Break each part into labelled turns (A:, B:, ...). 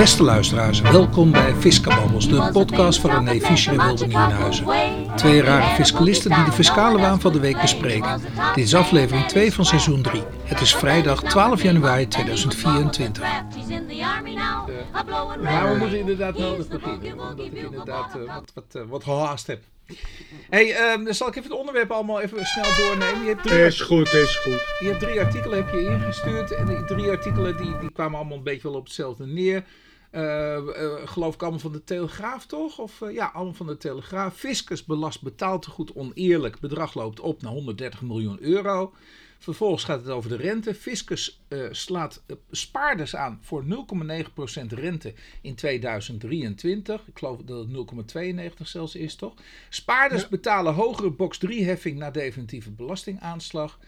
A: Beste luisteraars, welkom bij Fiscababbels, de podcast van René Fischer en Wilde Nienhuizen. Twee rare fiscalisten die de fiscale waan van de week bespreken. Dit is aflevering 2 van seizoen 3. Het is vrijdag 12 januari 2024.
B: Ja, we moeten inderdaad nodig beginnen. Omdat ik inderdaad uh, wat, wat, uh, wat gehaast heb. hey, um, dan zal ik even het onderwerp allemaal even snel doornemen. Je hebt drie,
C: is goed, is goed.
B: Je hebt drie artikelen heb je ingestuurd. En die drie artikelen die, die kwamen allemaal een beetje wel op hetzelfde neer. Uh, uh, geloof ik allemaal van de Telegraaf, toch? Of uh, ja, allemaal van de Telegraaf. Fiscus belast goed oneerlijk. Bedrag loopt op naar 130 miljoen euro. Vervolgens gaat het over de rente. Fiscus slaat spaarders aan voor 0,9% rente in 2023. Ik geloof dat het 0,92 zelfs is, toch? Spaarders ja. betalen hogere box 3 heffing na definitieve belastingaanslag.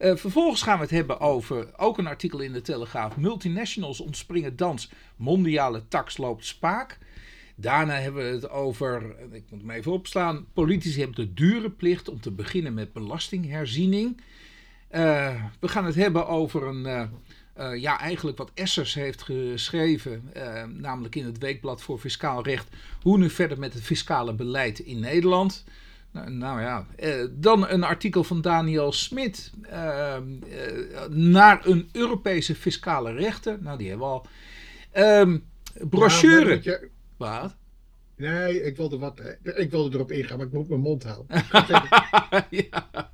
B: Uh, vervolgens gaan we het hebben over, ook een artikel in de Telegraaf, multinationals ontspringen dans, mondiale tax loopt spaak. Daarna hebben we het over, ik moet hem even opslaan, politici hebben de dure plicht om te beginnen met belastingherziening. Uh, we gaan het hebben over een, ja eigenlijk wat Essers heeft geschreven, namelijk in het Weekblad voor Fiscaal Recht, hoe nu verder met het fiscale beleid in Nederland. Nou, nou ja, eh, dan een artikel van Daniel Smit uh, uh, naar een Europese fiscale rechter. Nou, die hebben we al. Um, brochure. Ja, je... Wat?
C: Nee, ik wilde, wat, ik wilde erop ingaan, maar ik moet mijn mond houden.
B: ja.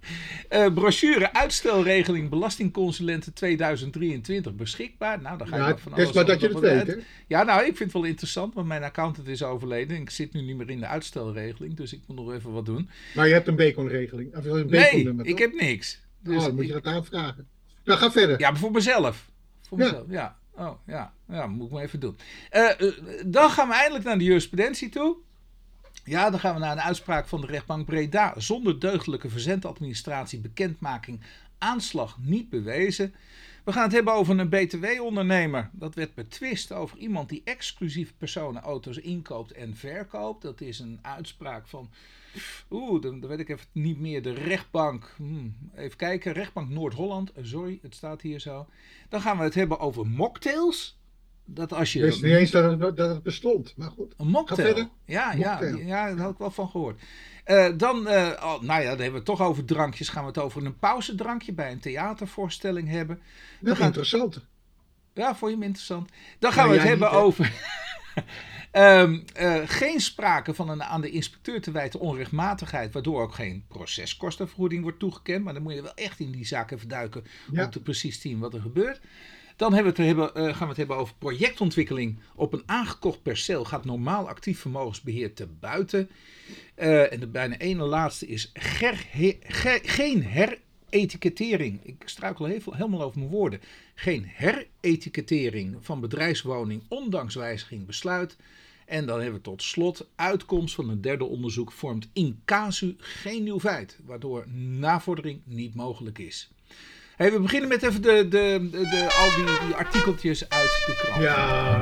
B: uh, brochure uitstelregeling belastingconsulenten 2023 beschikbaar. Nou, dan ga
C: ja,
B: ik van
C: alles Het is maar dat je het weet, hè?
B: Ja, nou, ik vind het wel interessant, want mijn accountant is overleden. En ik zit nu niet meer in de uitstelregeling, dus ik moet nog even wat doen.
C: Maar je hebt een baconregeling. Of een
B: bacon nee, ik heb niks.
C: Dus oh, dan moet je dat aanvragen. Nou, ga verder.
B: Ja, maar voor mezelf. Voor mezelf, ja. ja. Oh, ja. Ja, moet ik maar even doen. Uh, uh, dan gaan we eindelijk naar de jurisprudentie toe. Ja, dan gaan we naar een uitspraak van de rechtbank Breda. Zonder deugdelijke verzendadministratie, bekendmaking, aanslag niet bewezen. We gaan het hebben over een BTW-ondernemer. Dat werd betwist over iemand die exclusief personenauto's inkoopt en verkoopt. Dat is een uitspraak van. Oeh, dan, weet ik even niet meer. De rechtbank. Hmm, even kijken. Rechtbank Noord-Holland. Sorry, het staat hier zo. Dan gaan we het hebben over mocktails dat als je.
C: Ik wist niet eens dat het, dat het bestond, maar goed.
B: Een mocktail. Ja, ja, ja, daar had ik wel van gehoord. Uh, dan, uh, oh, nou ja, dan hebben we het toch over drankjes. Gaan we het over een pauzedrankje bij een theatervoorstelling hebben.
C: Dat is interessant.
B: Ja, vond je hem interessant? Dan gaan nou, we het hebben niet, over. um, uh, geen sprake van een aan de inspecteur te wijten onrechtmatigheid, waardoor ook geen proceskostenvergoeding wordt toegekend. Maar dan moet je wel echt in die zaken verduiken ja. om te precies zien wat er gebeurt. Dan hebben we hebben, uh, gaan we het hebben over projectontwikkeling. Op een aangekocht perceel gaat normaal actief vermogensbeheer te buiten. Uh, en de bijna ene laatste is geen heretikettering. Ik struikel heel, helemaal over mijn woorden. Geen heretikettering van bedrijfswoning ondanks wijziging besluit. En dan hebben we tot slot uitkomst van een derde onderzoek vormt in casu geen nieuw feit, waardoor navordering niet mogelijk is. Hey, we beginnen met even de, de, de, de al die, die, artikeltjes uit de krant.
C: Ja,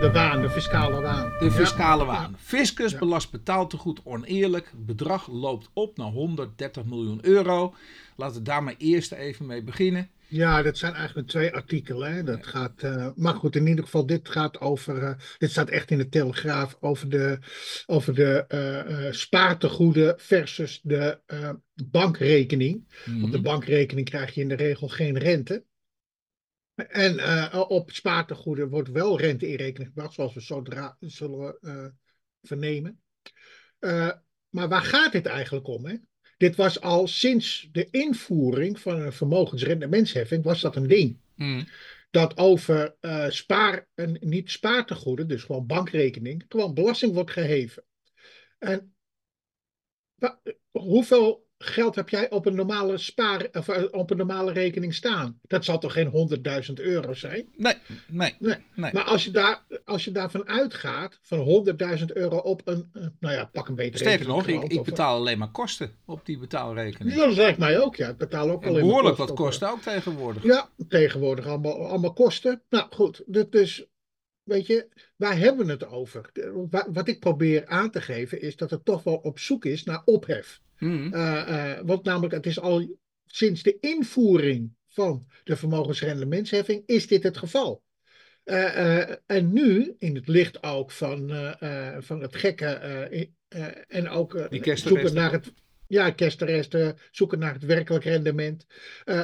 C: de waan, de fiscale waan.
B: De fiscale waan. Fiscus belast betaaltegoed oneerlijk. Bedrag loopt op naar 130 miljoen euro. Laten we daar maar eerst even mee beginnen.
C: Ja, dat zijn eigenlijk twee artikelen. Hè. Dat gaat, uh, maar goed, in ieder geval, dit gaat over. Uh, dit staat echt in de Telegraaf over de, over de uh, spaartegoeden versus de bankrekening. Op de bankrekening krijg je in de regel geen rente. En op spaartegoeden wordt wel rente in rekening gebracht, zoals we zodra zullen vernemen. maar waar gaat dit eigenlijk om? Hè? Dit was al sinds de invoering van een vermogensrendementsheffing was dat een ding. Mm. Dat over uh, spaar en niet spaartegoeden, dus gewoon bankrekening, gewoon belasting wordt geheven. En hoeveel geld heb jij op een normale spaar of eh, op een normale rekening staan? Dat zal toch geen 100.000 euro zijn?
B: Nee, nee, nee. nee.
C: Maar als je, daar, als je daarvan uitgaat, van 100.000 euro op een, eh, nou ja, pak een beter
B: Sterker nog, ik, ik betaal alleen maar kosten op die betaalrekening.
C: Ja, dat zegt mij ook, ja. Ik betaal ook alleen
B: behoorlijk wat kosten ook tegenwoordig.
C: Ja, tegenwoordig allemaal, allemaal kosten. Nou goed, dat is weet je, waar hebben we het over? Wat ik probeer aan te geven is dat het toch wel op zoek is naar ophef. Mm. Uh, uh, want namelijk, het is al sinds de invoering van de vermogensrendementsheffing is dit het geval. en nu, in het licht ook van, van het gekke en ook zoeken naar het ja, kerstresten, zoeken naar het werkelijk rendement.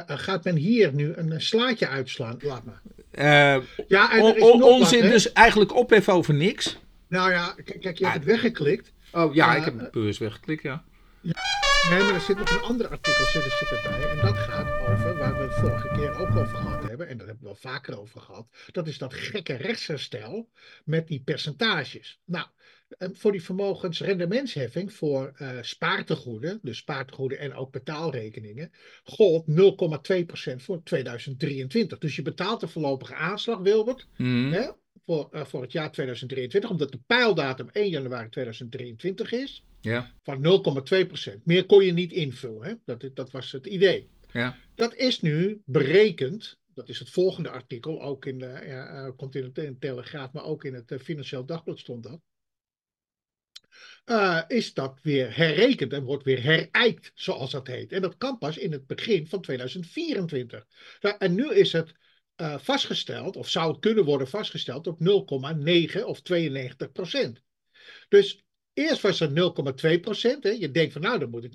C: gaat men hier nu een slaatje uitslaan? Laat maar.
B: Uh, ja, en er is onzin, dus eigenlijk ophef over niks.
C: Nou ja, kijk, je hebt het weggeklikt.
B: Oh ja, ik heb het bewust weggeklikt, ja. Ja.
C: Nee, maar er zit nog een ander artikel zit, zit erbij. En dat gaat over, waar we het vorige keer ook over gehad hebben. En daar hebben we wel vaker over gehad. Dat is dat gekke rechtsherstel met die percentages. Nou, voor die vermogensrendementsheffing voor uh, spaartegoeden, dus spaartegoeden en ook betaalrekeningen, gold 0,2% voor 2023. Dus je betaalt de voorlopige aanslag, Wilbert, mm. hè, voor, uh, voor het jaar 2023, omdat de pijldatum 1 januari 2023 is, ja. van 0,2%. Meer kon je niet invullen, hè? Dat, dat was het idee. Ja. Dat is nu berekend, dat is het volgende artikel, ook in de, uh, komt in de, Telegraaf, maar ook in het Financieel Dagblad stond dat. Uh, is dat weer herrekend en wordt weer herijkt, zoals dat heet. En dat kan pas in het begin van 2024. Nou, en nu is het uh, vastgesteld, of zou het kunnen worden vastgesteld, op 0,9 of 92 procent. Dus eerst was het 0,2 procent. Je denkt van nou, dan moet ik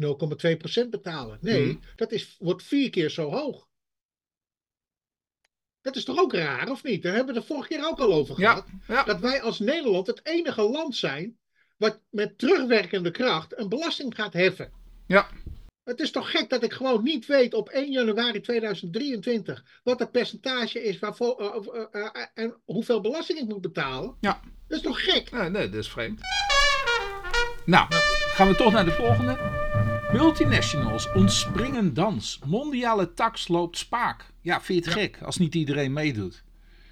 C: 0,2 procent betalen. Nee, mm. dat is, wordt vier keer zo hoog. Dat is toch ook raar, of niet? Daar hebben we het de vorige keer ook al over gehad. Ja, Dat wij als Nederland het enige land zijn wat met terugwerkende kracht een belasting gaat heffen. Ja. Het is toch gek dat ik gewoon niet weet op 1 januari 2023 wat het percentage is waarvoor, uh, uh, uh, en hoeveel belasting ik moet betalen. Ja. Dat is toch gek?
B: Nee, nee dat is vreemd. Nou, gaan we toch naar de volgende. Multinationals ontspringen dans. Mondiale tax loopt spaak. Ja, vind je het gek als niet iedereen meedoet?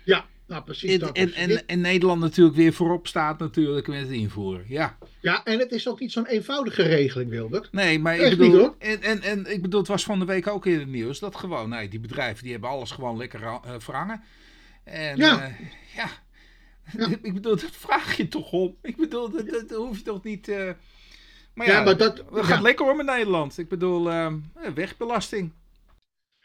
C: Ja, nou, precies.
B: En, en, en, en, Nederland natuurlijk weer voorop staat natuurlijk met het invoeren. Ja,
C: ja en het is ook niet zo'n eenvoudige regeling, Wilbert.
B: Nee, maar ik bedoel, en, en, en ik bedoel, het was van de week ook in het nieuws dat gewoon, nee, die bedrijven die hebben alles gewoon lekker uh, verhangen. En ja. Uh, ja. Ja. ik bedoel, dat vraag je toch om. Ik bedoel, dat, dat hoef je toch niet... Uh, maar ja, ja maar dat, gaat lekker om in Nederland. Ik bedoel, wegbelasting.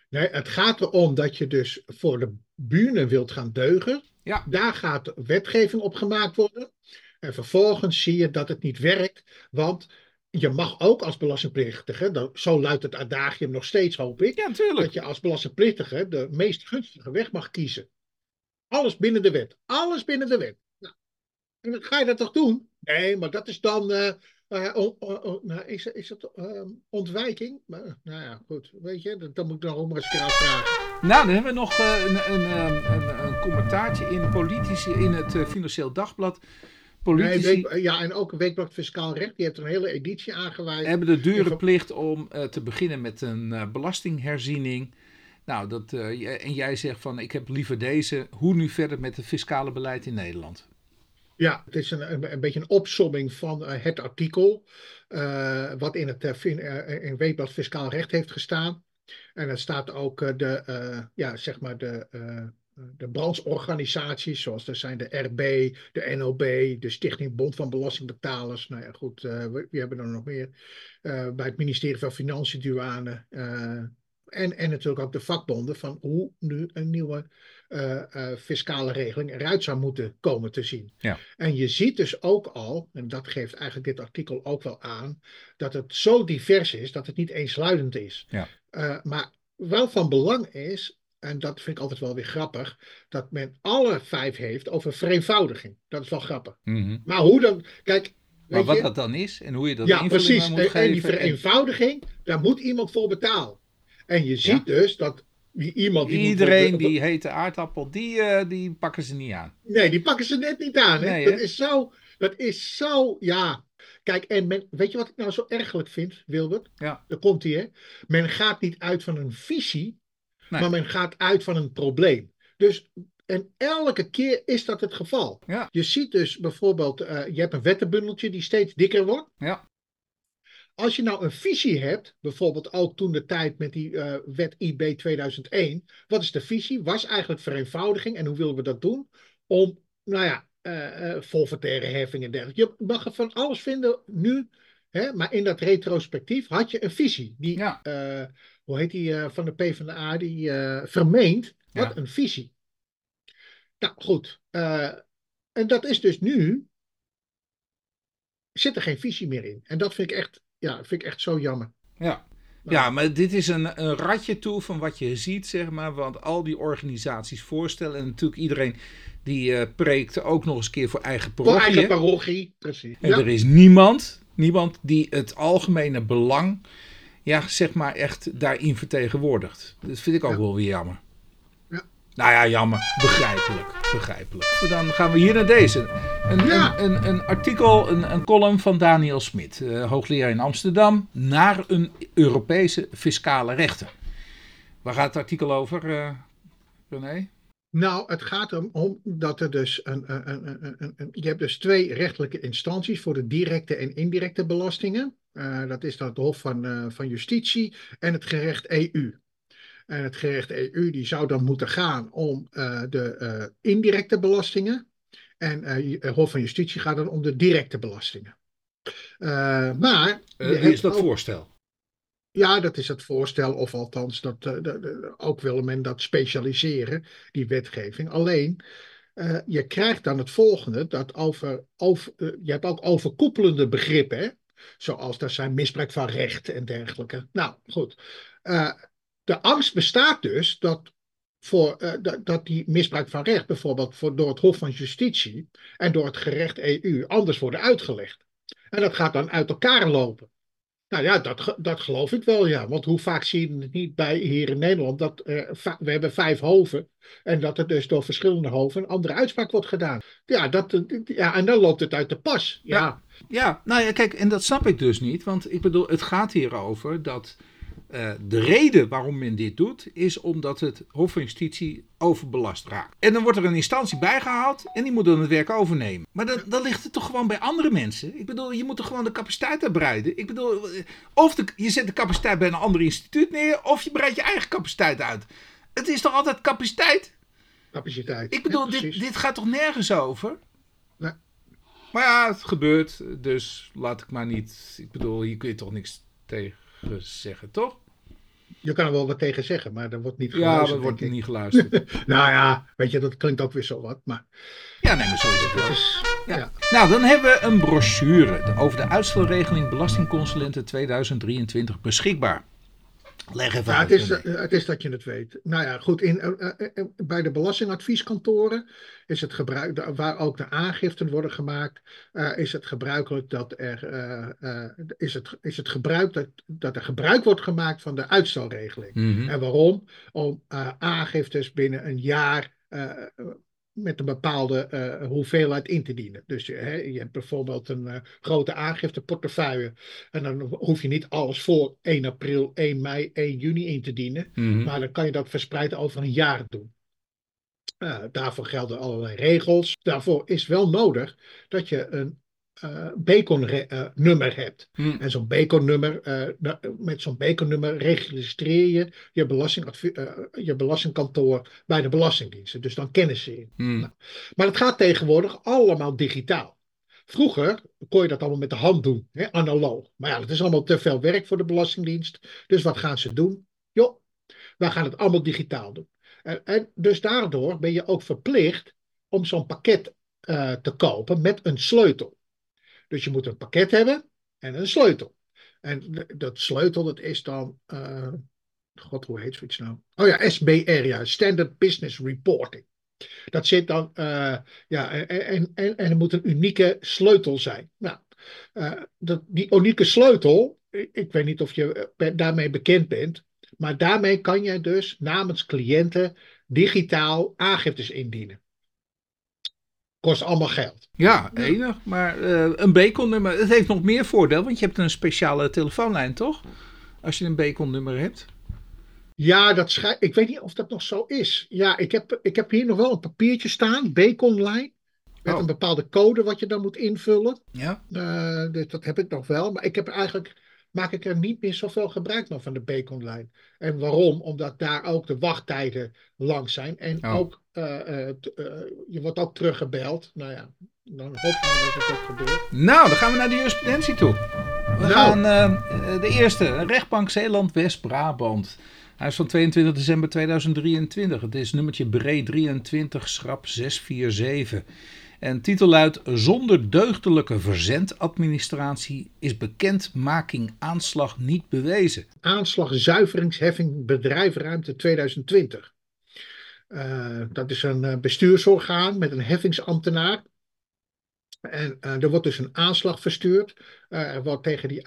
C: Nee, het gaat erom dat je dus voor de buren wilt gaan deugen. Ja. Daar gaat wetgeving op gemaakt worden. En vervolgens zie je dat het niet werkt, want je mag ook als belastingplichtige, zo luidt het adagium nog steeds, hoop ik, ja, dat je als belastingplichtige de meest gunstige weg mag kiezen. Alles binnen de wet. Alles binnen de wet. Nou, en ga je dat toch doen? Nee, maar dat is dan. Uh, uh, nou, is, is het uh, ontwijking? Maar, nou ja, goed. Weet je, dan moet ik nog maar eens keer afvragen.
B: Nou, dan hebben we nog eh, een, een, een, een, commentaartje in politici in het Financieel Dagblad.
C: Politici, ja, en ook weekblad Fiscaal Recht, die heeft er een hele editie aangeweid.
B: Hebben de dure plicht om te beginnen met een belastingherziening. Nou, dat, en jij zegt van ik heb liever deze. Hoe nu verder met het fiscale beleid in Nederland?
C: Ja, het is een, een, beetje een opsomming van uh, het artikel. Uh, wat in het uh, in Fiscaal Recht heeft gestaan. En het staat ook de, ja, zeg maar de, de brancheorganisaties, zoals er zijn de RB, de NOB, de Stichting Bond van Belastingbetalers. Nou ja, goed, we, we, hebben er nog meer. bij het ministerie van Financiën, Douane. En, en natuurlijk ook de vakbonden van hoe nu een nieuwe uh, fiscale regeling eruit zou moeten komen te zien. Ja. En je ziet dus ook al, en dat geeft eigenlijk dit artikel ook wel aan, dat het zo divers is dat het niet eensluidend is. Ja. Uh, maar wel van belang is, en dat vind ik altijd wel weer grappig, dat men alle vijf heeft over vereenvoudiging. Dat is wel grappig. Mm -hmm. Maar hoe dan, kijk.
B: Maar wat dat dan is en hoe je dat
C: ja, precies. Moet en, die vereenvoudiging, daar moet iemand voor betalen. En je ziet dus dat iemand
B: die Iedereen die hete aardappel, die, uh, die pakken ze niet aan.
C: Nee, die pakken ze net niet aan. Hè? dat, is zo, dat is zo, ja. Kijk, en men, weet je wat ik nou zo ergelijk vind, Wilbert? Ja. Daar komt hij, hè. Men gaat niet uit van een visie, maar men gaat uit van een probleem. Dus, en elke keer is dat het geval. Ja. Je ziet dus bijvoorbeeld, uh, je hebt een wettenbundeltje die steeds dikker wordt. Ja. Als je nou een visie hebt, bijvoorbeeld ook toen de tijd met die uh, wet IB 2001, wat is de visie? Was eigenlijk vereenvoudiging en hoe willen we dat doen? Om, nou ja, uh, uh, heffing en dergelijke. Je mag er van alles vinden nu, hè, maar in dat retrospectief had je een visie. Die, ja. hoe heet die van de PvdA, die vermeent, wat een visie. Nou goed, en dat is dus nu, zit er geen visie meer in. En dat vind ik echt, ja, vind ik echt zo jammer.
B: Ja. Ja, maar dit is een, een ratje toe van wat je ziet, zeg maar. Want al die organisaties voorstellen. En natuurlijk iedereen die uh, preekt ook nog eens een keer voor eigen parochie.
C: Voor eigen parochie, precies.
B: En er is niemand, niemand die het algemene belang, ja, zeg maar, echt daarin vertegenwoordigt. Dat vind ik ook wel weer jammer. Nou ja, jammer. Begrijpelijk. Begrijpelijk. Dan gaan we hier naar deze. Een, een, een, een, artikel, een, een column van Daniel Smit, uh, hoogleraar in Amsterdam, naar een Europese fiscale rechter. Waar gaat het artikel over, uh, René?
C: Nou, het gaat erom om dat er dus een, een, een, je hebt dus twee rechtelijke instanties voor de directe en indirecte belastingen. Uh, dat is dan het Hof van, van Justitie en het gerecht EU. En het gerecht EU die zou dan moeten gaan om uh, de uh, indirecte belastingen. En uh, het Hof van Justitie gaat dan om de directe belastingen. maar.
B: is dat ook, voorstel?
C: Ja, dat is het voorstel, of althans, dat, de, ook wil men dat specialiseren, die wetgeving. Alleen, je krijgt dan het volgende: dat over, over, je hebt ook overkoepelende begrippen, hè? zoals dat zijn misbruik van recht en dergelijke. Nou, goed de angst bestaat dus dat, voor, uh, dat, dat, die misbruik van recht bijvoorbeeld voor, door het Hof van Justitie en door het gerecht EU anders worden uitgelegd. En dat gaat dan uit elkaar lopen. Nou ja, dat, dat geloof ik wel, ja. Want hoe vaak zie je het niet bij hier in Nederland dat uh, we hebben vijf hoven en dat er dus door verschillende hoven een andere uitspraak wordt gedaan. Ja, dat, ja en dan loopt het uit de pas. Ja.
B: ja. Ja, nou ja, kijk, en dat snap ik dus niet. Want ik bedoel, het gaat hier over dat uh, de reden waarom men dit doet, is omdat het Hof van Justitie overbelast raakt. En dan wordt er een instantie bijgehaald en die moet dan het werk overnemen. Maar dan, dan ligt het toch gewoon bij andere mensen? Ik bedoel, je moet toch gewoon de capaciteit uitbreiden? Ik bedoel, of de, je zet de capaciteit bij een ander instituut neer, of je breidt je eigen capaciteit uit. Het is toch altijd capaciteit?
C: Capaciteit.
B: Ik bedoel, dit, dit gaat toch nergens over? Nee. Maar ja, het gebeurt, dus laat ik maar niet. Ik bedoel, hier kun je toch niks tegen zeggen, toch?
C: Je kan er wel wat tegen zeggen, maar er wordt niet
B: geluisterd. Ja, er wordt niet geluisterd.
C: nou ja, weet je, dat klinkt ook weer zo wat. Maar...
B: Ja, nee, maar zo is het wel. Ja. ja. Nou, dan hebben we een brochure over de uitstelregeling Belastingconsulenten 2023 beschikbaar. Leg even
C: ja, het, is, het is dat je het weet. Nou ja, goed. In, uh, bij de belastingadvieskantoren is het gebruik, waar ook de aangiften worden gemaakt, uh, is het gebruikelijk dat er, is het, is het gebruik dat, dat er gebruik wordt gemaakt van de uitstelregeling. Mm-hmm. En waarom? Om aangiftes binnen een jaar met een bepaalde uh, hoeveelheid in te dienen. Dus hè, je hebt bijvoorbeeld een uh, grote aangifteportefeuille. En dan hoef je niet alles voor 1 april, 1 mei, 1 juni in te dienen. Mm-hmm. Maar dan kan je dat verspreid over een jaar doen. Uh, daarvoor gelden allerlei regels. Daarvoor is wel nodig dat je een Bacon-nummer hebt. Hmm. En zo'n Bacon-nummer, uh, met zo'n Bacon-nummer registreer je je, uh, je belastingkantoor bij de Belastingdiensten. Dus dan kennen ze je. Hmm. Nou, maar het gaat tegenwoordig allemaal digitaal. Vroeger kon je dat allemaal met de hand doen, hè, analoog. Maar ja, dat is allemaal te veel werk voor de Belastingdienst. Dus wat gaan ze doen? Joh, wij gaan het allemaal digitaal doen. En, en dus daardoor ben je ook verplicht om zo'n pakket te kopen met een sleutel. Dus je moet een pakket hebben en een sleutel. En dat sleutel, dat is dan. Uh, God, hoe heet zoiets nou? Oh ja, SBR, ja, Standard Business Reporting. Dat zit dan, uh, ja, en, en, en er moet een unieke sleutel zijn. Nou, uh, dat, die unieke sleutel, ik weet niet of je daarmee bekend bent, maar daarmee kan je dus namens cliënten digitaal aangiftes indienen. Kost allemaal geld.
B: Ja, enig. Maar uh, een Bacon-nummer, het heeft nog meer voordeel, want je hebt een speciale telefoonlijn, toch? Als je een Bacon-nummer hebt.
C: Ja, dat schij... ik weet niet of dat nog zo is. Ja, ik heb, ik heb hier nog wel een papiertje staan, Bacon-lijn. Met oh. een bepaalde code wat je dan moet invullen. Ja. Uh, dus dat heb ik nog wel. Maar ik heb eigenlijk maak ik er niet meer zoveel gebruik van de Baconlijn. En waarom? Omdat daar ook de wachttijden lang zijn. En oh. ook, je wordt ook teruggebeld. Nou ja, dan hoop ik dat het ook gebeurt.
B: Nou, dan gaan we naar de jurisprudentie toe. We nou. gaan de eerste, rechtbank Zeeland-West-Brabant. Hij is van 22 december 2023. Het is nummertje Bree 23, schrap 647. En titel luidt: Zonder deugdelijke verzendadministratie is bekendmaking aanslag niet bewezen.
C: Aanslag zuiveringsheffing bedrijfruimte 2020. Uh, dat is een uh, bestuursorgaan met een heffingsambtenaar. En uh, er wordt dus een aanslag verstuurd. wat tegen die.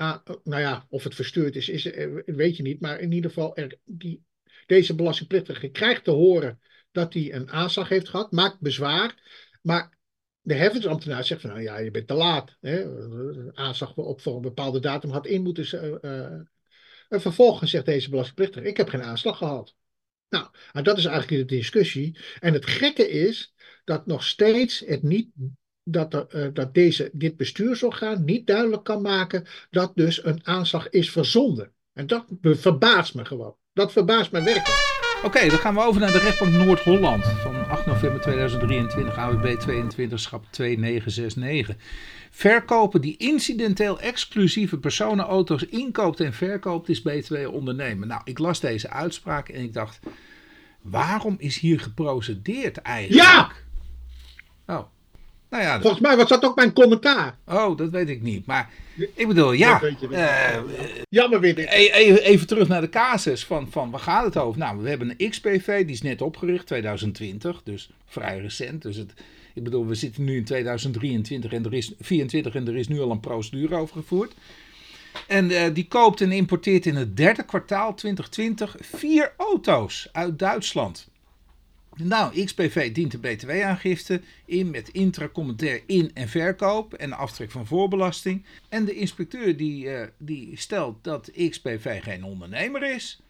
C: Nou ja, of het verstuurd is, is, weet je niet. Maar in ieder geval, er, die, deze belastingplichtige krijgt te horen dat hij een aanslag heeft gehad, maakt bezwaar. Maar de heffingsambtenaar zegt van nou ja, je bent te laat. Hè? Aanslag op voor een bepaalde datum had in moeten. Uh, en vervolgens zegt deze belastingplichtige: Ik heb geen aanslag gehad. Nou, en dat is eigenlijk de discussie. En het gekke is dat nog steeds het niet. Dat, uh, dat deze, dit bestuursorgaan niet duidelijk kan maken dat dus een aanslag is verzonden. En dat verbaast me gewoon. Dat verbaast me werkelijk.
B: Oké, dan gaan we over naar de rechtbank Noord-Holland van 8 november 2023, AWB 22, schap 2969. Verkopen die incidenteel exclusieve personenauto's inkoopt en verkoopt is BTW ondernemen. Nou, ik las deze uitspraak en ik dacht, waarom is hier geprocedeerd eigenlijk?
C: Ja!
B: Oh. Nou ja,
C: Volgens mij was dat ook mijn commentaar.
B: Oh, dat weet ik niet. Maar ik bedoel, ja. Uh,
C: Jammer weet ik.
B: Even, even terug naar de casus van, van waar gaat het over? Nou, we hebben een XPV, die is net opgericht, 2020. Dus vrij recent. Dus het, ik bedoel, we zitten nu in 2023 en er is 24 en er is nu al een procedure over gevoerd. En uh, die koopt en importeert in het derde kwartaal 2020 vier auto's uit Duitsland. Nou, XPV dient de btw-aangifte in met intracommentair in- en verkoop en aftrek van voorbelasting. En de inspecteur die, uh, die stelt dat XPV geen ondernemer is,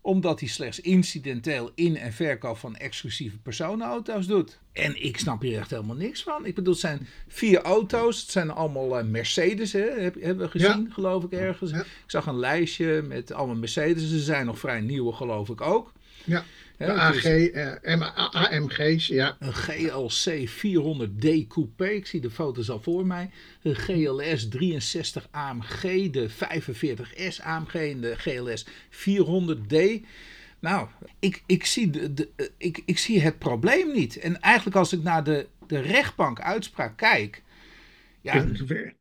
B: omdat hij slechts incidenteel in- en verkoop van exclusieve personenauto's doet. En ik snap hier echt helemaal niks van. Ik bedoel, het zijn vier auto's, het zijn allemaal uh, Mercedes, hè? Heb, hebben we gezien, ja. geloof ik ergens. Ja. Ik zag een lijstje met allemaal Mercedes, ze zijn nog vrij nieuwe, geloof ik ook.
C: Ja. De AG, uh, AMG's, ja.
B: Een GLC 400D Coupé, ik zie de foto's al voor mij. Een GLS 63 AMG, de 45S AMG en de GLS 400D. Nou, ik, ik, zie de, de, ik, ik zie het probleem niet. En eigenlijk als ik naar de, de rechtbank uitspraak kijk...
C: Ja,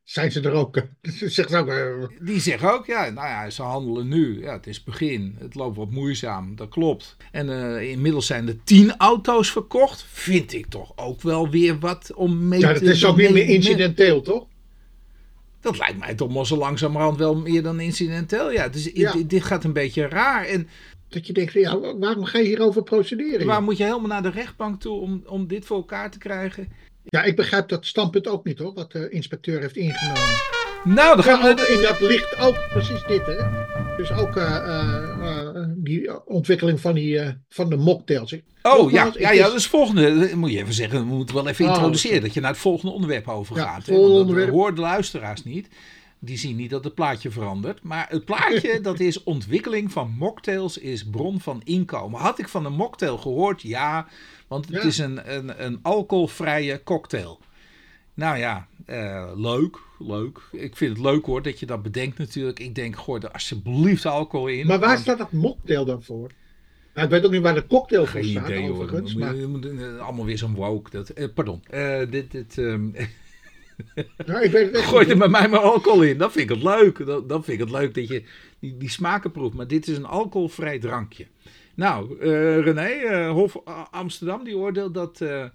C: zijn ze er ook? Zegt ook uh...
B: Die zeggen ook, ja, nou ja, ze handelen nu. Ja, het is begin. Het loopt wat moeizaam, dat klopt. En uh, inmiddels zijn er tien auto's verkocht. Vind ik toch ook wel weer wat om mee te...
C: Ja, dat is ook niet meer incidenteel, toch?
B: Dat lijkt mij toch maar zo langzamerhand wel meer dan incidenteel. Ja, dus ja. Dit, dit gaat een beetje raar. En
C: dat je denkt, ja, waarom ga je hierover procederen?
B: Waar moet je helemaal naar de rechtbank toe om, om dit voor elkaar te krijgen?
C: Ja, ik begrijp dat standpunt ook niet hoor, wat de inspecteur heeft ingenomen.
B: Nou, dan gaan we...
C: In dat ligt ook precies dit, hè. Dus ook uh, uh, die ontwikkeling van, die, uh, van de mocktails.
B: Oh ja, ja, ja, dat is volgende. Moet je even zeggen, we moeten wel even introduceren oh, dat je naar het volgende onderwerp overgaat.
C: Ja, volgende onderwerp.
B: Dat hoort de luisteraars niet. Die zien niet dat het plaatje verandert. Maar het plaatje, dat is ontwikkeling van mocktails, is bron van inkomen. Had ik van een mocktail gehoord? Ja, want het ja. is een, een, een alcoholvrije cocktail. Nou ja, uh, leuk, leuk. Ik vind het leuk hoor dat je dat bedenkt natuurlijk. Ik denk, gooi er alsjeblieft alcohol in.
C: Maar waar want... staat dat mocktail dan voor? Nou, ik weet ook niet waar de cocktail voor staat, idee, overigens.
B: Maar... Maar... Allemaal weer zo'n woke. Dat, eh, pardon. Uh, dit, dit, um...
C: ja, ik weet het
B: Gooi er met mij maar alcohol in. Dat vind ik het leuk. Dat, dat vind ik het leuk dat je die, die smaken proeft. Maar dit is een alcoholvrij drankje. Nou, uh, René, uh, Hof Amsterdam, die oordeelt dat, uh,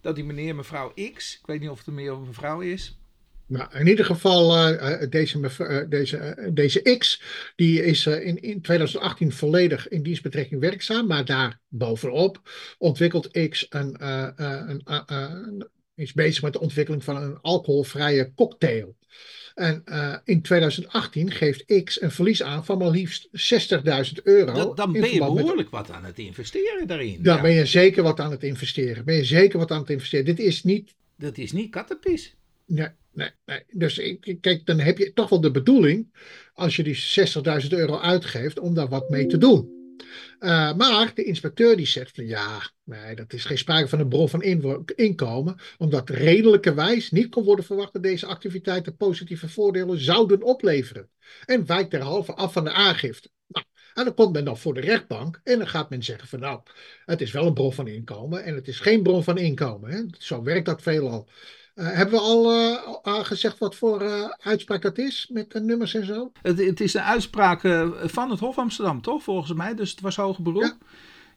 B: dat die meneer mevrouw X, ik weet niet of het een meer of een mevrouw is.
C: Nou, in ieder geval, deze, deze, deze X, die is in, in 2018 volledig in dienstbetrekking werkzaam, maar daar bovenop ontwikkelt X een, een, een, is bezig met de ontwikkeling van een alcoholvrije cocktail. En uh, in 2018 geeft X een verlies aan van maar liefst 60.000 euro.
B: Dat, dan ben je behoorlijk met... wat aan het investeren daarin.
C: Dan ja. ben je zeker wat aan het investeren. Ben je zeker wat aan het investeren. Dit is niet...
B: Dat is niet kattenpis.
C: Nee, nee, nee. Dus kijk, dan heb je toch wel de bedoeling, als je die 60.000 euro uitgeeft, om daar wat mee te doen. Uh, maar de inspecteur die zegt van ja, nee, dat is geen sprake van een bron van inkomen, omdat redelijkerwijs niet kon worden verwacht dat deze activiteiten positieve voordelen zouden opleveren. En wijkt derhalve af van de aangifte. Nou, En dan komt men dan voor de rechtbank en dan gaat men zeggen van nou, het is wel een bron van inkomen en het is geen bron van inkomen. Hè? Zo werkt dat veelal. Uh, hebben we al uh, gezegd wat voor uh, uitspraak dat is met de nummers en zo?
B: Het, het is een uitspraak van het Hof Amsterdam, toch? Volgens mij. Dus het was hoger beroep. Ja.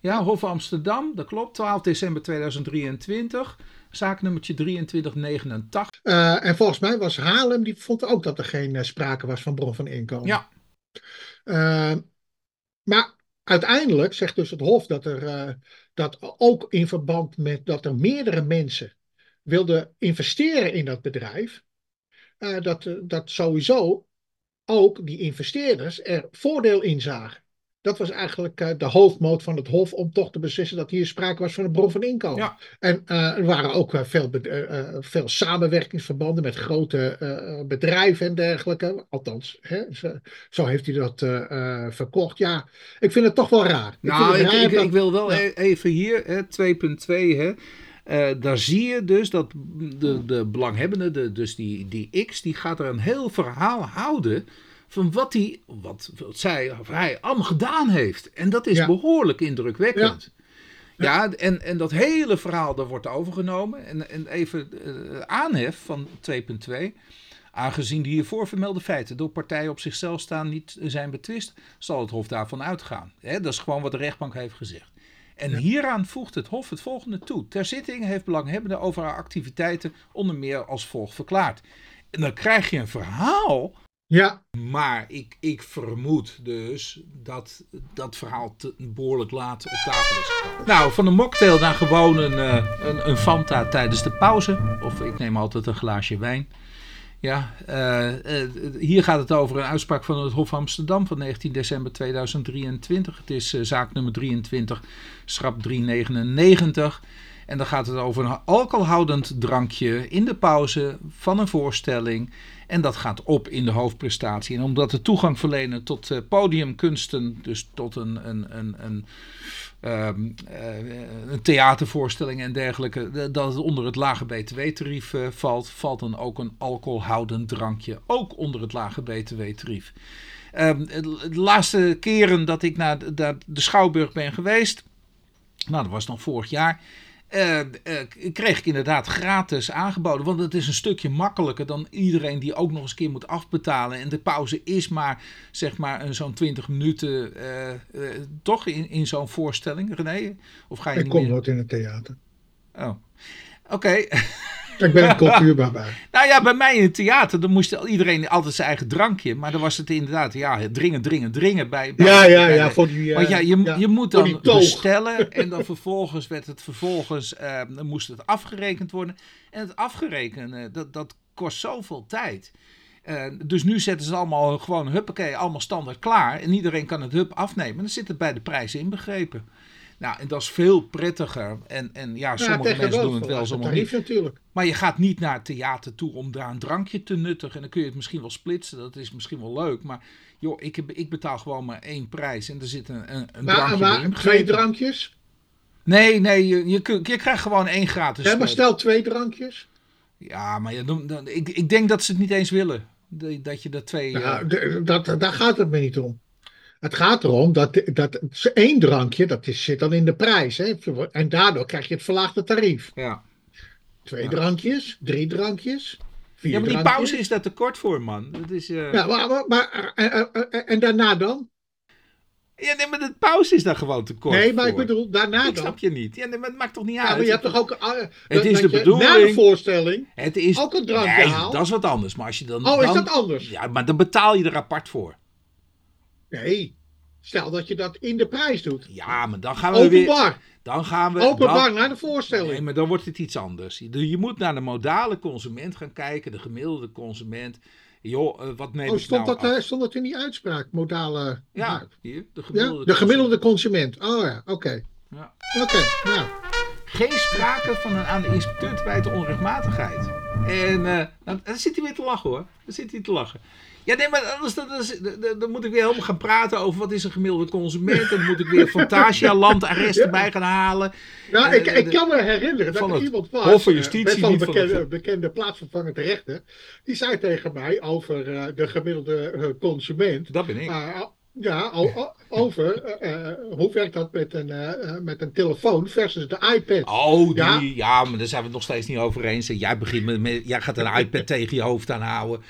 B: ja, Hof Amsterdam, dat klopt. 12 december 2023. Zaaknummertje 2389.
C: en volgens mij was Haarlem, die vond ook dat er geen sprake was van bron van inkomen.
B: Ja.
C: maar uiteindelijk zegt dus het Hof dat er dat ook in verband met dat er meerdere mensen wilde investeren in dat bedrijf, uh, dat, eh, dat sowieso ook die investeerders er voordeel in zagen. Dat was eigenlijk uh, de hoofdmoot van het Hof om toch te beslissen dat hier sprake was van een bron van inkomen. Ja. En er waren ook veel, veel samenwerkingsverbanden met grote bedrijven en dergelijke. Althans, hè, zo, zo, heeft hij dat verkocht. Ja, ik vind het toch wel raar.
B: Nou, ik, ik, ik, wil wel ja. E-, even hier, 2.2, uh, daar zie je dus dat de, de belanghebbende, de, dus die, die X, die gaat er een heel verhaal houden van wat, hij, wat, wat zij of hij allemaal gedaan heeft. En dat is behoorlijk indrukwekkend. Ja. ja. en, en dat hele verhaal, daar wordt overgenomen. En, en even uh, aanhef van 2.2. Aangezien de hiervoor vermelde feiten door partijen op zichzelf staan niet zijn betwist, zal het Hof daarvan uitgaan. dat is gewoon wat de rechtbank heeft gezegd. En hieraan voegt het Hof het volgende toe. Ter zitting heeft belanghebbende over haar activiteiten onder meer als volgt verklaard. En dan krijg je een verhaal.
C: Ja.
B: Maar ik, ik vermoed dus dat dat verhaal te, behoorlijk laat op tafel is gekomen. Nou, van een mocktail naar gewoon een, uh, een, een Fanta tijdens de pauze. Of ik neem altijd een glaasje wijn. Ja, uh, uh, hier gaat het over een uitspraak van het Hof Amsterdam van 19 december 2023. Het is uh, zaak nummer 23, schrap 399. En dan gaat het over een alcoholhoudend drankje in de pauze van een voorstelling. En dat gaat op in de hoofdprestatie. En omdat de toegang verlenen tot podiumkunsten, dus tot een, een, een, een Um, theatervoorstelling en dergelijke, dat het onder het lage btw-tarief uh, valt, valt dan ook een alcoholhoudend drankje ook onder het lage btw-tarief. De laatste keren dat ik naar de, de Schouwburg ben geweest, nou dat was nog vorig jaar, uh, uh, kreeg ik inderdaad gratis aangeboden. Want het is een stukje makkelijker dan iedereen die ook nog eens keer moet afbetalen. En de pauze is maar, zeg maar, zo'n 20 minuten. Uh, toch in, in zo'n voorstelling, René? Of ga je
C: ik kom meer... nooit in het theater.
B: Oh, oké.
C: Ik ben een cultuurbarbaar.
B: nou ja, bij mij in het theater, dan moest iedereen altijd zijn eigen drankje. Maar dan was het inderdaad, ja, dringen, dringen, dringen. Bij, bij
C: ja, ja, ja. Voor die, uh,
B: Want ja, je, je moet dan bestellen. En dan vervolgens werd het vervolgens, uh, dan moest het afgerekend worden. En het afgerekenen, dat, dat kost zoveel tijd. Uh, dus nu zetten ze allemaal gewoon, huppakee, allemaal standaard klaar. En iedereen kan het hup afnemen. Dan zit het bij de prijs inbegrepen. Nou, en dat is veel prettiger. En, en ja, sommige mensen doen het wel, sommige niet.
C: natuurlijk.
B: Maar je gaat niet naar het theater toe om daar een drankje te nuttigen. En dan kun je het misschien wel splitsen. Dat is misschien wel leuk. Maar joh, ik, heb, ik betaal gewoon maar één prijs. En er zit een, een, een maar, drankje maar, in.
C: Twee drankjes?
B: Nee, nee, je, je, je krijgt gewoon één gratis.
C: Ja, maar stel twee drankjes.
B: Ja, maar ja, dan, ik, ik denk dat ze het niet eens willen. Dat je dat twee...
C: Nou, uh... dat, daar gaat het me niet om. Het gaat erom dat, dat één drankje, dat is, zit dan in de prijs. Hè? En daardoor krijg je het verlaagde tarief.
B: Ja.
C: Twee drankjes, drie drankjes. Vier
B: ja, maar
C: die
B: pauze is daar te kort voor, man. Dat is, uh...
C: Ja, maar, maar, en, en, daarna dan?
B: Ja, nee, maar de pauze is daar gewoon te kort
C: Nee, maar ik bedoel, daarna
B: dat
C: dan.
B: snap je niet. Ja, nee, maar het maakt toch niet uit.
C: Ja, maar je hebt toch ook... Uh,
B: het is de bedoeling...
C: Na de voorstelling
B: het is,
C: ook een drankje
B: nee,
C: haalt.
B: dat is wat anders. Maar als je dan...
C: Oh,
B: dan,
C: is dat anders?
B: Ja, maar dan betaal je er apart voor.
C: Nee, Stel dat je dat in de prijs doet.
B: Ja, maar dan gaan we
C: Openbaar.
B: weer... Dan gaan we...
C: Openbaar
B: dan,
C: naar de voorstelling.
B: Nee, maar dan wordt het iets anders. Je moet naar de modale consument gaan kijken. De gemiddelde consument. Joh, uh, wat neem
C: oh, stond,
B: nou
C: dat, uh, stond dat in die uitspraak? Modale...
B: Ja, hier. De gemiddelde,
C: ja? de gemiddelde consument. Oh ja, oké. Okay.
B: Ja.
C: Oké, okay, nou.
B: Geen sprake van een aan de inspecteur te wijten onrechtmatigheid. En uh, dan, dan zit hij weer te lachen hoor. Dan zit hij te lachen. Ja, nee, maar anders dan, dan, dan, moet ik weer helemaal gaan praten over wat is een gemiddelde consument. Dan moet ik weer Fantasia landarrest erbij gaan halen.
C: Nou, ik, ik kan me herinneren dat er iemand was.
B: Hof van Justitie.
C: Van een bekende, bekende plaatsvervangende rechter. Die zei tegen mij over uh, de gemiddelde uh, consument.
B: Dat ben ik.
C: Uh, ja, over eh, eh, hoe werkt dat met een, eh, eh, met een telefoon versus de iPad.
B: Oh, die, ja.
C: Ja.
B: maar daar zijn we het nog steeds niet over eens. Jij, begint met, met, jij gaat een iPad tegen je hoofd aanhouden.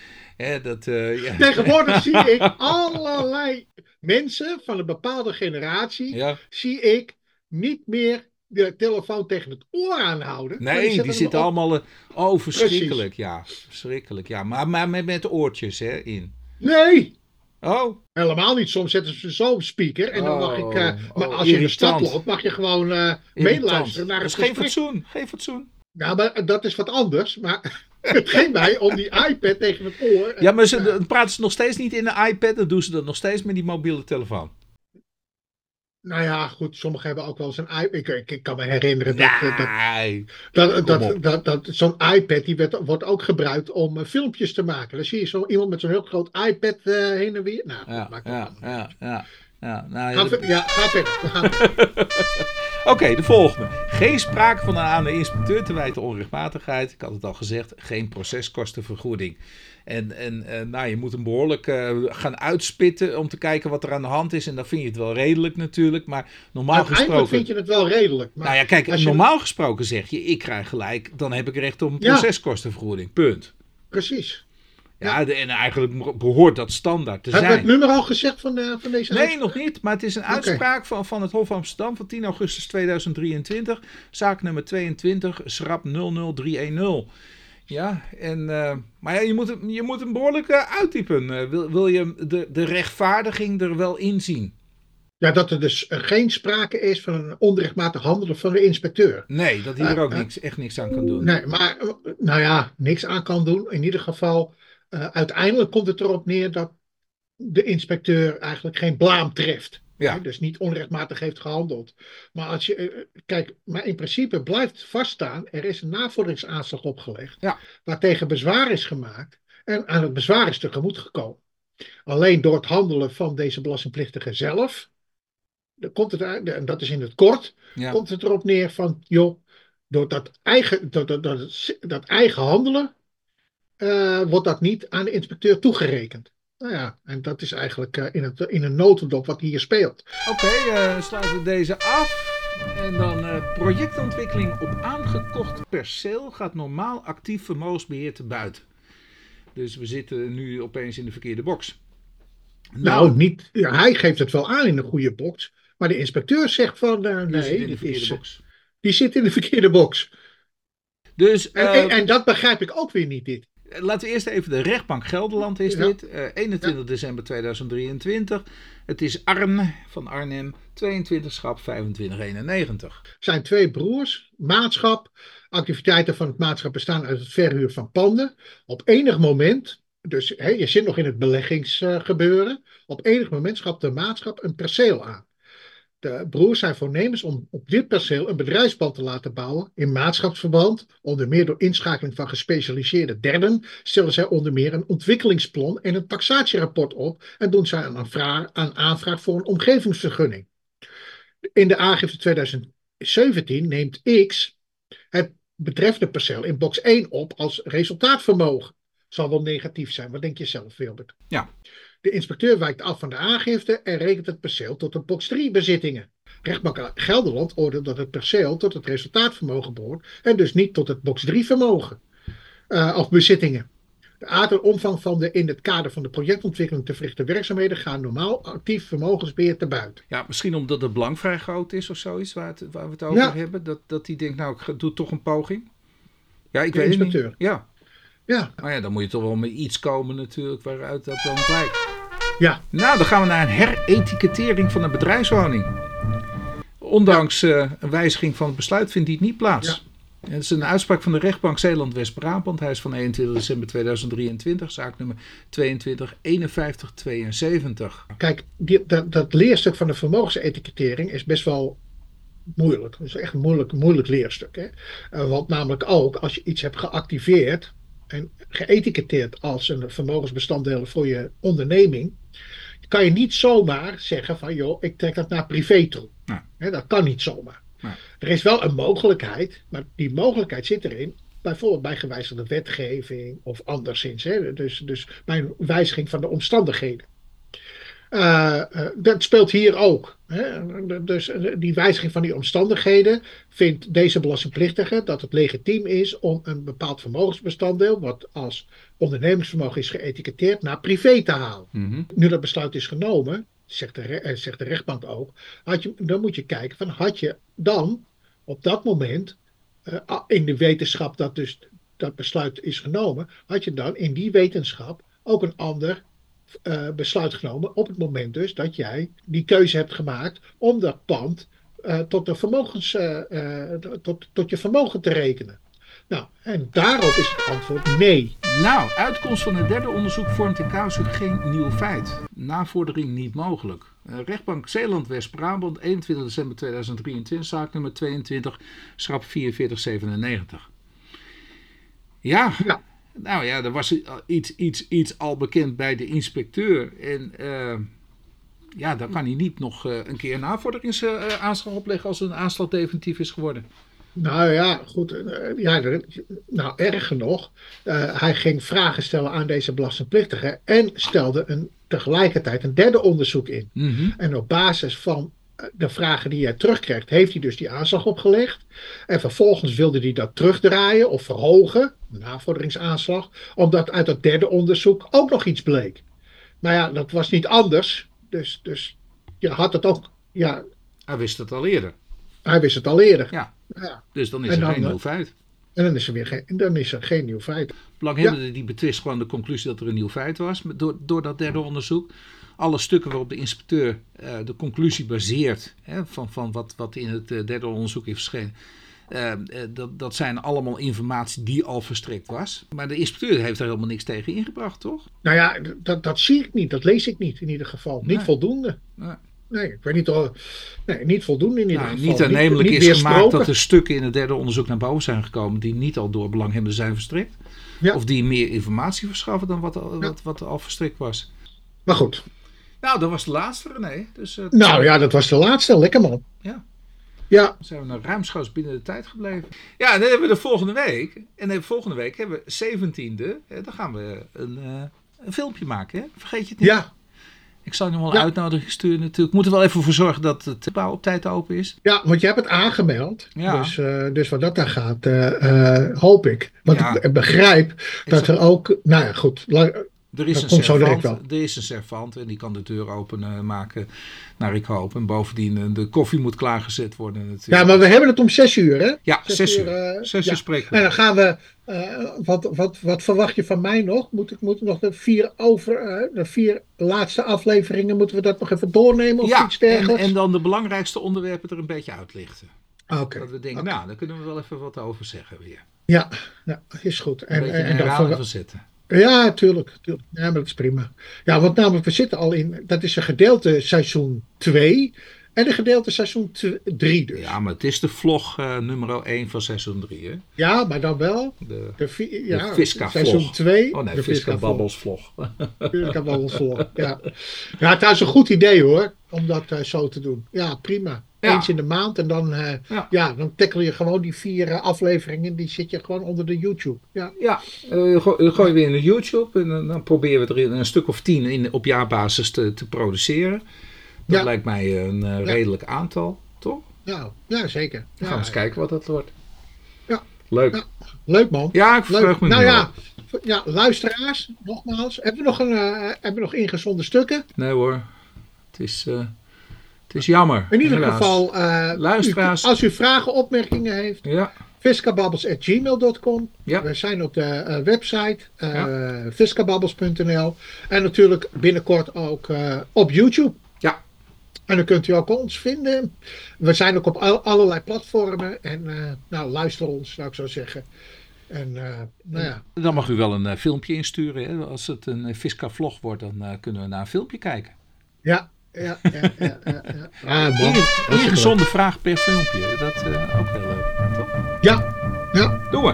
B: Dat, eh, ja.
C: Tegenwoordig zie ik allerlei mensen van een bepaalde generatie,
B: Ja.
C: zie ik niet meer de telefoon tegen het oor aanhouden.
B: Nee, die zitten allemaal... eh, Oh, verschrikkelijk, ja. Verschrikkelijk, ja. Maar, maar met, met oortjes hè, in.
C: Nee,
B: Oh,
C: helemaal niet. Soms zetten ze zo'n speaker en dan mag ik, eh,
B: Oh,
C: maar
B: oh,
C: als je in de stad loopt, mag je gewoon
B: irritant.
C: meeluisteren naar
B: Dat
C: het
B: is geen fatsoen. Geen fatsoen.
C: Ja, maar dat is wat anders. Maar ging mij om die iPad tegen het oor.
B: Ja, maar ze, praten ze nog steeds niet in de iPad. Dan doen ze dat nog steeds met die mobiele telefoon.
C: Nou ja, goed, sommigen hebben ook wel eens een iPad. Ik, ik, ik kan me herinneren dat, dat,
B: Nee.
C: dat, dat,
B: op.
C: dat, dat zo'n iPad die werd, wordt ook gebruikt om eh, filmpjes te maken. Dan zie je zo iemand met zo'n heel groot iPad eh, heen en weer. Nou,
B: Ja,
C: dat maakt
B: ja, ja, ja. Ja. Nou, ja,
C: Ga ver- ja, ga verder.
B: Oké, de volgende. Geen sprake van een aan de inspecteur te wijten onrechtmatigheid. Ik had het al gezegd, geen proceskostenvergoeding. En, en eh, nou, je moet hem behoorlijk eh, gaan uitspitten om te kijken wat er aan de hand is. En dan vind je het wel redelijk natuurlijk. Maar normaal
C: Uiteindelijk
B: gesproken...
C: vind je het wel redelijk. Maar
B: Nou ja, kijk,
C: je-
B: normaal gesproken zeg je, ik krijg gelijk, dan heb ik recht op een proceskostenvergoeding. Punt.
C: Precies.
B: Ja, de- en eigenlijk behoort dat standaard te
C: Hebben we het
B: zijn.
C: nummer al gezegd van, de, van deze
B: Nee,
C: uitspraak?
B: nog niet. Maar het is een uitspraak van, van het Hof Amsterdam van 10 augustus 2023. Zaak nummer 22, schrap 00310. Ja, en, eh, maar ja, je moet, hem- je moet hem behoorlijk eh, uittypen. Eh, wil, wil je de, de rechtvaardiging er wel in zien?
C: Ja, dat er dus geen sprake is van een onrechtmatig handelen van de inspecteur.
B: Nee, dat hij er ook niks, echt niks aan kan doen.
C: Nee, maar nou ja, niks aan kan doen. In ieder geval, eh, uiteindelijk komt het erop neer dat de inspecteur eigenlijk geen blaam treft.
B: Ja.
C: Hè, dus niet onrechtmatig heeft gehandeld. Maar als je, eh, kijk, maar in principe blijft vaststaan, er is een navorderingsaanslag opgelegd,
B: Ja.
C: waartegen bezwaar is gemaakt en aan het bezwaar is tegemoet gekomen. Alleen door het handelen van deze belastingplichtige zelf, komt het, en dat is in het kort,
B: Ja.
C: komt het erop neer van, joh, door dat eigen, dat, dat, dat, dat eigen handelen, eh, wordt dat niet aan de inspecteur toegerekend. Nou ja, en dat is eigenlijk eh, in, het, in een notendop wat hier speelt.
B: Oké, eh, sluiten we deze af. En dan projectontwikkeling op aangekocht perceel gaat normaal actief vermogensbeheer te buiten. Dus we zitten nu opeens in de verkeerde box.
C: Nou, niet, ja, hij geeft het wel aan in een goede box, maar de inspecteur zegt van, eh,
B: die zit
C: nee,
B: in de verkeerde
C: is,
B: box.
C: die zit in de verkeerde box.
B: Dus
C: En, en, en dat begrijp ik ook weer niet, dit.
B: Laten we eerst even de rechtbank Gelderland is
C: Ja.
B: dit. eh, 21 december 2023. Het is Arn van Arnhem, 22 schap 2591.
C: Het zijn twee broers, maatschap. Activiteiten van het maatschap bestaan uit het verhuur van panden. Op enig moment, dus je zit nog in het beleggingsgebeuren. op enig moment schapt de maatschap een perceel aan. De broers zijn voornemens om op dit perceel een bedrijfspand te laten bouwen. In maatschapsverband, onder meer door inschakeling van gespecialiseerde derden, stellen zij onder meer een ontwikkelingsplan en een taxatierapport op en doen zij een aanvraag, een aanvraag voor een omgevingsvergunning. In de aangifte 2017 neemt X het betreffende perceel in box 1 op als resultaatvermogen. Zal wel negatief zijn. Wat denk je zelf, Wilbert?
B: Ja.
C: De inspecteur wijkt af van de aangifte en rekent het perceel tot de box 3 bezittingen. Rechtbank Gelderland oordeelt dat het perceel tot het resultaatvermogen behoort en dus niet tot het box 3 vermogen eh, of bezittingen. De aard en omvang van de in het kader van de projectontwikkeling te verrichte werkzaamheden gaan normaal actief vermogensbeheer te buiten.
B: Ja, misschien omdat het belang vrij groot is of zoiets waar, het, waar we het over
C: Ja.
B: hebben. Dat, dat die denkt, nou, ik doe toch een poging. Ja, ik
C: De
B: weet het niet. Ja,
C: Ja,
B: maar ja, dan moet je toch wel met iets komen natuurlijk waaruit dat dan blijkt.
C: Ja.
B: Nou, dan gaan we naar een heretikettering van een bedrijfswoning. Ondanks eh, een wijziging van het besluit vindt die het niet plaats. Het is een uitspraak van de rechtbank Zeeland-West-Brabant. Hij is van 21 december 2023, zaak nummer 22 51 72.
C: Kijk, die, dat, dat leerstuk van de vermogensetikettering is best wel moeilijk. Het is echt een moeilijk, moeilijk leerstuk. Hè? Eh, want namelijk ook als je iets hebt geactiveerd en geëtiketteerd als een vermogensbestanddeel voor je onderneming, kan je niet zomaar zeggen van joh, ik trek dat naar privé toe. Dat kan niet zomaar. Er is wel een mogelijkheid, maar die mogelijkheid zit erin. Bijvoorbeeld bij gewijzigde wetgeving of anderszins. Hè? Dus, dus bij een wijziging van de omstandigheden. Dat speelt hier ook. Hè? Dus die wijziging van die omstandigheden vindt deze belastingplichtige dat het legitiem is om een bepaald vermogensbestanddeel, wat als ondernemingsvermogen is geëtiketteerd, naar privé te halen.
B: Mhm.
C: Nu dat besluit is genomen, zegt de, eh, zegt de rechtbank ook, had je, dan moet je kijken van had je dan op dat moment eh, in de wetenschap dat dus dat besluit is genomen, had je dan in die wetenschap ook een ander eh, besluit genomen op het moment dus dat jij die keuze hebt gemaakt om dat pand eh, tot, de vermogens, eh, tot, tot je vermogen te rekenen. Nou, en daarop is het antwoord nee.
B: Nou, uitkomst van het derde onderzoek vormt in casu geen nieuw feit. Navordering niet mogelijk. Rechtbank Zeeland-West-Brabant, 21 december 2023, zaak nummer 22, schrap 4497. Ja,
C: Ja.
B: Nou ja, er was iets, iets, iets al bekend bij de inspecteur. En eh, ja, dan kan hij niet nog eh, een keer een navorderingsaanslag opleggen als een aanslag definitief is geworden.
C: Nou ja, goed. eh, ja, nou, erger nog. eh, hij ging vragen stellen aan deze belastingplichtige en stelde een, tegelijkertijd een derde onderzoek in.
B: Mhm.
C: En op basis van eh, de vragen die hij terugkrijgt, heeft hij dus die aanslag opgelegd. En vervolgens wilde hij dat terugdraaien of verhogen, een navorderingsaanslag, omdat uit dat derde onderzoek ook nog iets bleek. Maar ja, dat was niet anders. Dus, dus je had het ook, ja,
B: Hij wist het al eerder.
C: hij wist het al eerder.
B: Ja,
C: Ja.
B: dus dan is
C: En
B: er
C: dan,
B: geen nieuw feit.
C: En dan is er weer geen, dan is er geen nieuw feit.
B: Belanghebbende die betwist gewoon de conclusie dat er een nieuw feit was door, door dat derde onderzoek. Alle stukken waarop de inspecteur eh, de conclusie baseert hè, van, van wat, wat in het eh, derde onderzoek is verschenen. eh, dat, dat zijn allemaal informatie die al verstrekt was. Maar de inspecteur heeft er helemaal niks tegen ingebracht, toch?
C: Nou ja, dat, dat zie ik niet. Dat lees ik niet in ieder geval. Niet voldoende.
B: Nee.
C: Nee, ik weet niet of. Nee, niet voldoende in ieder
B: Nou,
C: geval.
B: niet aannemelijk
C: niet
B: is gemaakt dat er stukken in het derde onderzoek naar boven zijn gekomen die niet al door belanghebbenden zijn verstrekt.
C: Ja.
B: Of die meer informatie verschaffen dan wat, wat, wat al verstrekt was.
C: Maar goed.
B: Nou, dat was de laatste, René. Dus, eh,
C: Nou ja, dat was de laatste. Lekker man.
B: Ja.
C: Ja,
B: Dan zijn we nou ruimschoots binnen de tijd gebleven. Ja, dan hebben we de volgende week. En de volgende week hebben we 17e. eh, Dan gaan we een, eh, een filmpje maken. Hè? Vergeet je het niet.
C: ja,
B: Ik zal je nog wel een
C: Ja.
B: uitnodiging sturen natuurlijk. Moet er wel even voor zorgen dat het gebouw op tijd open is.
C: ja, want je hebt het aangemeld.
B: Ja.
C: Dus, eh, dus wat dat daar gaat, eh, eh, hoop ik. Want
B: Ja.
C: ik begrijp dat er ook. Nou ja, goed.
B: Er is,
C: Dat
B: een servant, er is een servant en die kan de deur open eh, maken naar ik hoop. En bovendien eh, de koffie moet klaargezet worden natuurlijk.
C: Ja, maar we hebben het om zes uur, hè?
B: Ja, zes uur.
C: eh,
B: Zes
C: ja.
B: uur spreken we.
C: En dan gaan we. eh, wat, wat, wat verwacht je van mij nog? Moet ik moet nog de vier, over, eh, de vier laatste afleveringen, moeten we dat nog even doornemen of
B: ja,
C: iets
B: en,
C: dergelijks?
B: en dan de belangrijkste onderwerpen er een beetje uitlichten.
C: Oké.
B: Dat we denken, nou, daar kunnen we wel even wat over zeggen weer.
C: Ja, ja, is goed.
B: Een
C: En,
B: beetje
C: en, en
B: een
C: dan
B: zetten.
C: Ja, tuurlijk, tuurlijk. Ja, maar dat is prima. Ja, want namelijk, we zitten al in. Dat is een gedeelte seizoen 2 en een gedeelte seizoen 3 dus. Ja.
B: Ja, maar het is de vlog eh, nummer 1 van seizoen 3, hè?
C: maar dan wel.
B: De,
C: ja, seizoen 2.
B: oh nee,
C: de Visca-vlog.
B: Babbels vlog.
C: Visca Babbels vlog, Ja. ja, het is een goed idee hoor, om dat eh, zo te doen. Ja, prima.
B: Ja.
C: Eens in de maand en dan, eh,
B: Ja.
C: ja. dan tackle je gewoon die vier eh, afleveringen. Die zit je gewoon onder de YouTube. Ja,
B: Ja, eh, go- dan gooien we in de YouTube en dan, dan proberen we er een stuk of tien in, op jaarbasis te, te produceren. Dat
C: Ja.
B: lijkt mij een redelijk aantal, toch?
C: ja, ja zeker.
B: Dan gaan we eens kijken wat dat wordt.
C: Ja.
B: Leuk.
C: Leuk man.
B: Ja, ik
C: Leuk.
B: verheug me
C: Nou ja, ja, luisteraars, nogmaals. Hebben we nog, een, hebben we nog ingezonde stukken?
B: Nee hoor, het is, het is jammer.
C: In ieder
B: helaas.
C: geval, eh,
B: Luisteraars.
C: u- als u vragen, opmerkingen heeft,
B: Ja,
C: viskababbels.gmail.com.
B: Ja.
C: We zijn op de eh, website eh viskababbels.nl en natuurlijk binnenkort ook eh, op YouTube.
B: Ja.
C: En dan kunt u ook ons vinden. We zijn ook op al- allerlei platformen en eh, nou, luister ons, zou ik zo zeggen. En eh, nou ja,
B: dan mag u wel een filmpje insturen. Hè? Als het een uh, Visca-vlog wordt, dan eh, kunnen we naar een filmpje kijken.
C: ja, ja, ja, ja, ja, ja. Ah,
B: gezonde vraag per filmpje. Dat uh, ook heel leuk, toch?
C: Ja, ja,
B: Doen we.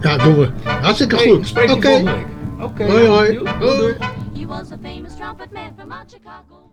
C: ja, doen we. Hartstikke
B: Hey,
C: goed.
B: spreek
C: Oké.
B: je volgende week. Oké.
C: Hoi, hoi.
B: Doei, doei.
D: He was a famous trumpet man from Chicago.